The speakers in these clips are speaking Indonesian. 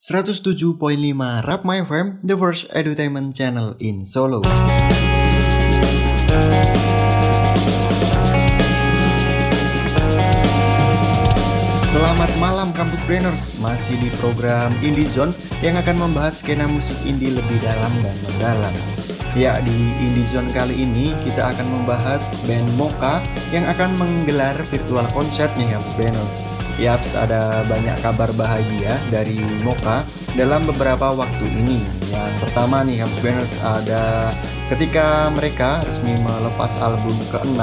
107.5 Rap My FM, the first entertainment channel in Solo. Selamat malam Kampus Brainers, masih di program Indie Zone yang akan membahas skena musik indie lebih dalam dan mendalam. Ya, di Indie Zone kali ini kita akan membahas band Moka yang akan menggelar virtual nih Kampus Brainers. Yaps, ada banyak kabar bahagia dari Moka dalam beberapa waktu ini. Yang pertama nih, Kampus Banners ada ketika mereka resmi melepas album ke-6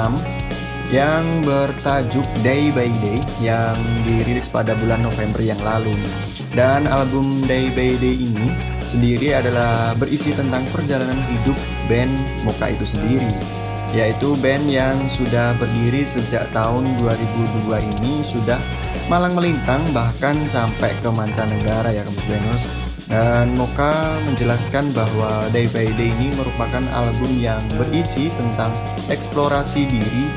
yang bertajuk Day by Day yang dirilis pada bulan November yang lalu. Dan album Day by Day ini sendiri adalah berisi tentang perjalanan hidup band Moka itu sendiri yaitu band yang sudah berdiri sejak tahun 2002 ini sudah malang melintang bahkan sampai ke mancanegara ya Venus dan Moka menjelaskan bahwa Day by Day ini merupakan album yang berisi tentang eksplorasi diri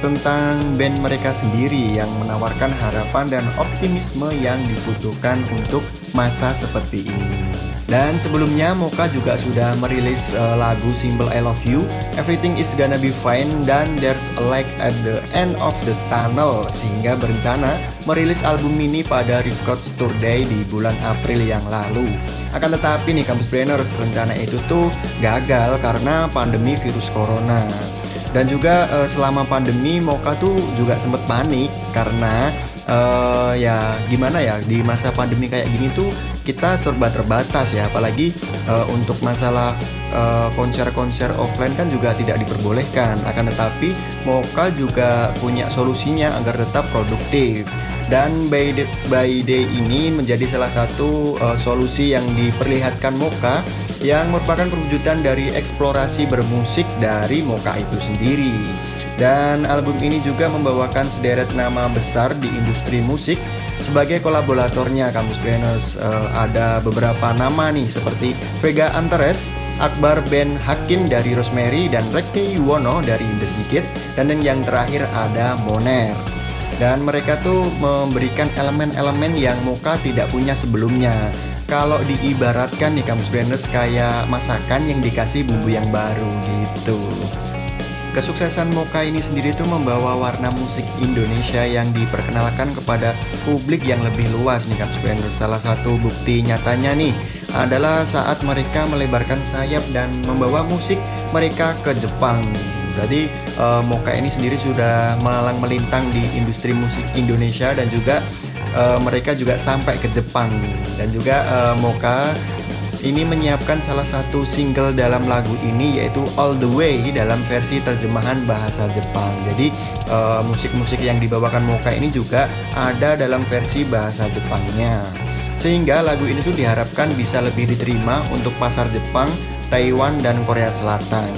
tentang band mereka sendiri yang menawarkan harapan dan optimisme yang dibutuhkan untuk masa seperti ini. Dan sebelumnya Moka juga sudah merilis uh, lagu single I Love You, Everything Is Gonna Be Fine dan There's a Light at the End of the Tunnel sehingga berencana merilis album ini pada Record Tour Day di bulan April yang lalu. Akan tetapi nih Campus Brainers rencana itu tuh gagal karena pandemi virus corona. Dan juga uh, selama pandemi Moka tuh juga sempat panik karena uh, ya gimana ya di masa pandemi kayak gini tuh kita serba terbatas ya. Apalagi uh, untuk masalah eh, konser-konser uh, offline kan juga tidak diperbolehkan. Akan tetapi Moka juga punya solusinya agar tetap produktif. Dan by day, by day ini menjadi salah satu uh, solusi yang diperlihatkan Moka yang merupakan perwujudan dari eksplorasi bermusik dari Moka itu sendiri. Dan album ini juga membawakan sederet nama besar di industri musik sebagai kolaboratornya Kampus Brainers uh, ada beberapa nama nih seperti Vega Antares, Akbar Ben Hakim dari Rosemary dan Rekti Yuwono dari The Sigit dan yang terakhir ada Moner. Dan mereka tuh memberikan elemen-elemen yang Moka tidak punya sebelumnya. Kalau diibaratkan nih Kampus Brainers kayak masakan yang dikasih bumbu yang baru gitu. Kesuksesan Moka ini sendiri tuh membawa warna musik Indonesia yang diperkenalkan kepada publik yang lebih luas nih Kak Salah satu bukti nyatanya nih adalah saat mereka melebarkan sayap dan membawa musik mereka ke Jepang. Berarti uh, Moka ini sendiri sudah malang melintang di industri musik Indonesia dan juga uh, mereka juga sampai ke Jepang dan juga uh, Moka ini menyiapkan salah satu single dalam lagu ini yaitu All the Way dalam versi terjemahan bahasa Jepang. Jadi uh, musik-musik yang dibawakan Moka ini juga ada dalam versi bahasa Jepangnya. Sehingga lagu ini tuh diharapkan bisa lebih diterima untuk pasar Jepang, Taiwan, dan Korea Selatan.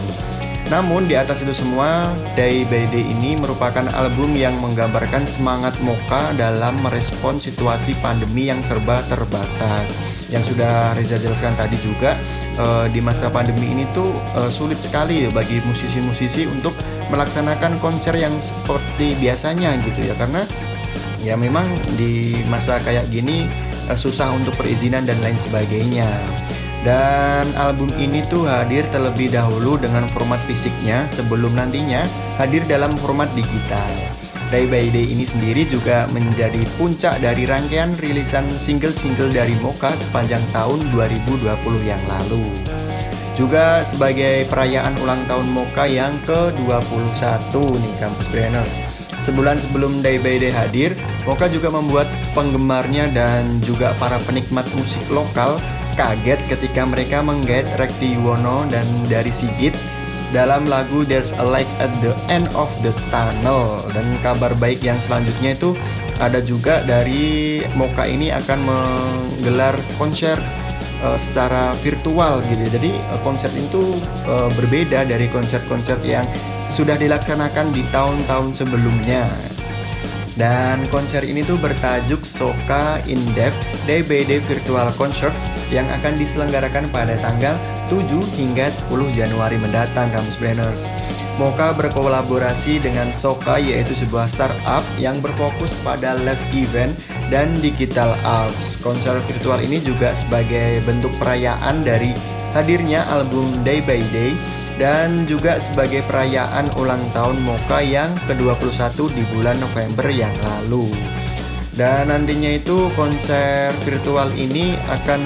Namun di atas itu semua, Day by Day ini merupakan album yang menggambarkan semangat Moka dalam merespon situasi pandemi yang serba terbatas. Yang sudah Reza jelaskan tadi juga, uh, di masa pandemi ini tuh uh, sulit sekali ya bagi musisi-musisi untuk melaksanakan konser yang seperti biasanya gitu ya karena ya memang di masa kayak gini uh, susah untuk perizinan dan lain sebagainya. Dan album ini tuh hadir terlebih dahulu dengan format fisiknya sebelum nantinya hadir dalam format digital. Day by Day ini sendiri juga menjadi puncak dari rangkaian rilisan single-single dari Moka sepanjang tahun 2020 yang lalu. Juga sebagai perayaan ulang tahun Moka yang ke-21 nih Kampus Brainers. Sebulan sebelum Day by Day hadir, Moka juga membuat penggemarnya dan juga para penikmat musik lokal kaget ketika mereka menggait Rekti Yuwono dan dari Sigit dalam lagu There's a Light at the End of the Tunnel dan kabar baik yang selanjutnya itu ada juga dari Moka ini akan menggelar konser uh, secara virtual gitu. Jadi uh, konser itu uh, berbeda dari konser-konser yang sudah dilaksanakan di tahun-tahun sebelumnya. Dan konser ini tuh bertajuk Soka In Depth Day Virtual Concert yang akan diselenggarakan pada tanggal 7 hingga 10 Januari mendatang Kamus Brainers. Moka berkolaborasi dengan Soka yaitu sebuah startup yang berfokus pada live event dan digital arts. Konser virtual ini juga sebagai bentuk perayaan dari hadirnya album Day by Day dan juga sebagai perayaan ulang tahun Moka yang ke-21 di bulan November yang lalu. Dan nantinya itu konser virtual ini akan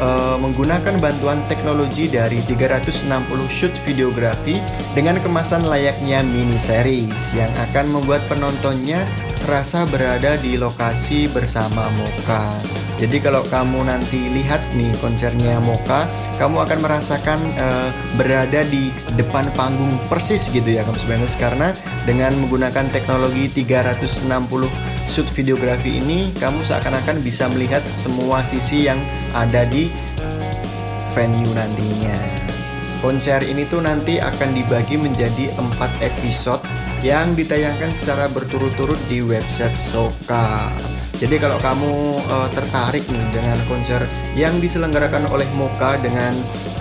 uh, menggunakan bantuan teknologi dari 360 shoot videografi dengan kemasan layaknya mini series yang akan membuat penontonnya serasa berada di lokasi bersama Moka. Jadi kalau kamu nanti lihat nih konsernya Moka, kamu akan merasakan uh, berada di depan panggung persis gitu ya kamu sebenarnya karena dengan menggunakan teknologi 360 shoot videografi ini kamu seakan-akan bisa melihat semua sisi yang ada di venue nantinya. Konser ini tuh nanti akan dibagi menjadi empat episode yang ditayangkan secara berturut-turut di website Soka. Jadi kalau kamu uh, tertarik nih dengan konser yang diselenggarakan oleh Moka dengan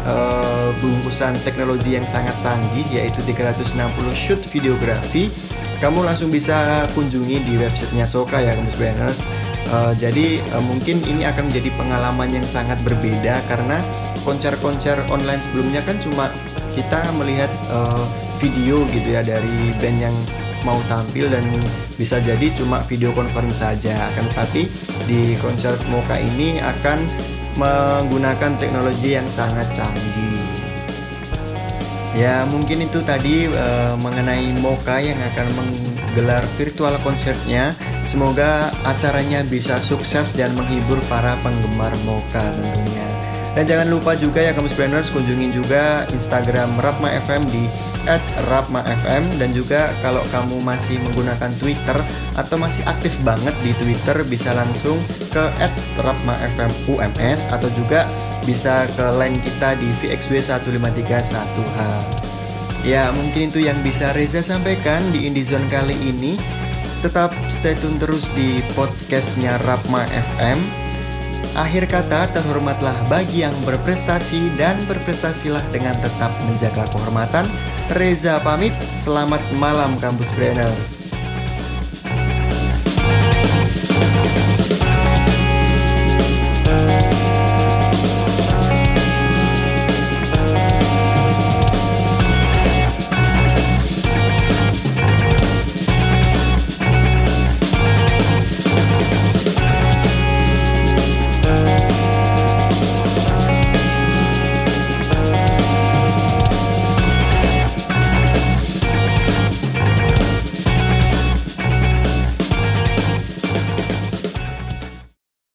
uh, bungkusan teknologi yang sangat canggih yaitu 360 shoot videografi, kamu langsung bisa kunjungi di websitenya Soka ya kamu Banners. Uh, jadi uh, mungkin ini akan menjadi pengalaman yang sangat berbeda karena konser-konser online sebelumnya kan cuma kita melihat uh, video gitu ya dari band yang mau tampil dan bisa jadi cuma video conference saja akan tetapi di konser Moka ini akan menggunakan teknologi yang sangat canggih ya mungkin itu tadi uh, mengenai Moka yang akan menggelar virtual konsernya. Semoga acaranya bisa sukses dan menghibur para penggemar Moka tentunya. Dan jangan lupa juga ya kamu Planners kunjungi juga Instagram Rapma FM di @rapma_fm dan juga kalau kamu masih menggunakan Twitter atau masih aktif banget di Twitter bisa langsung ke @rapma_fm_ums atau juga bisa ke link kita di VXW1531H. Ya, mungkin itu yang bisa Reza sampaikan di Indizone kali ini. Tetap stay tune terus di podcastnya Rapma FM Akhir kata, terhormatlah bagi yang berprestasi dan berprestasilah dengan tetap menjaga kehormatan. Reza pamit, selamat malam Kampus Brainers.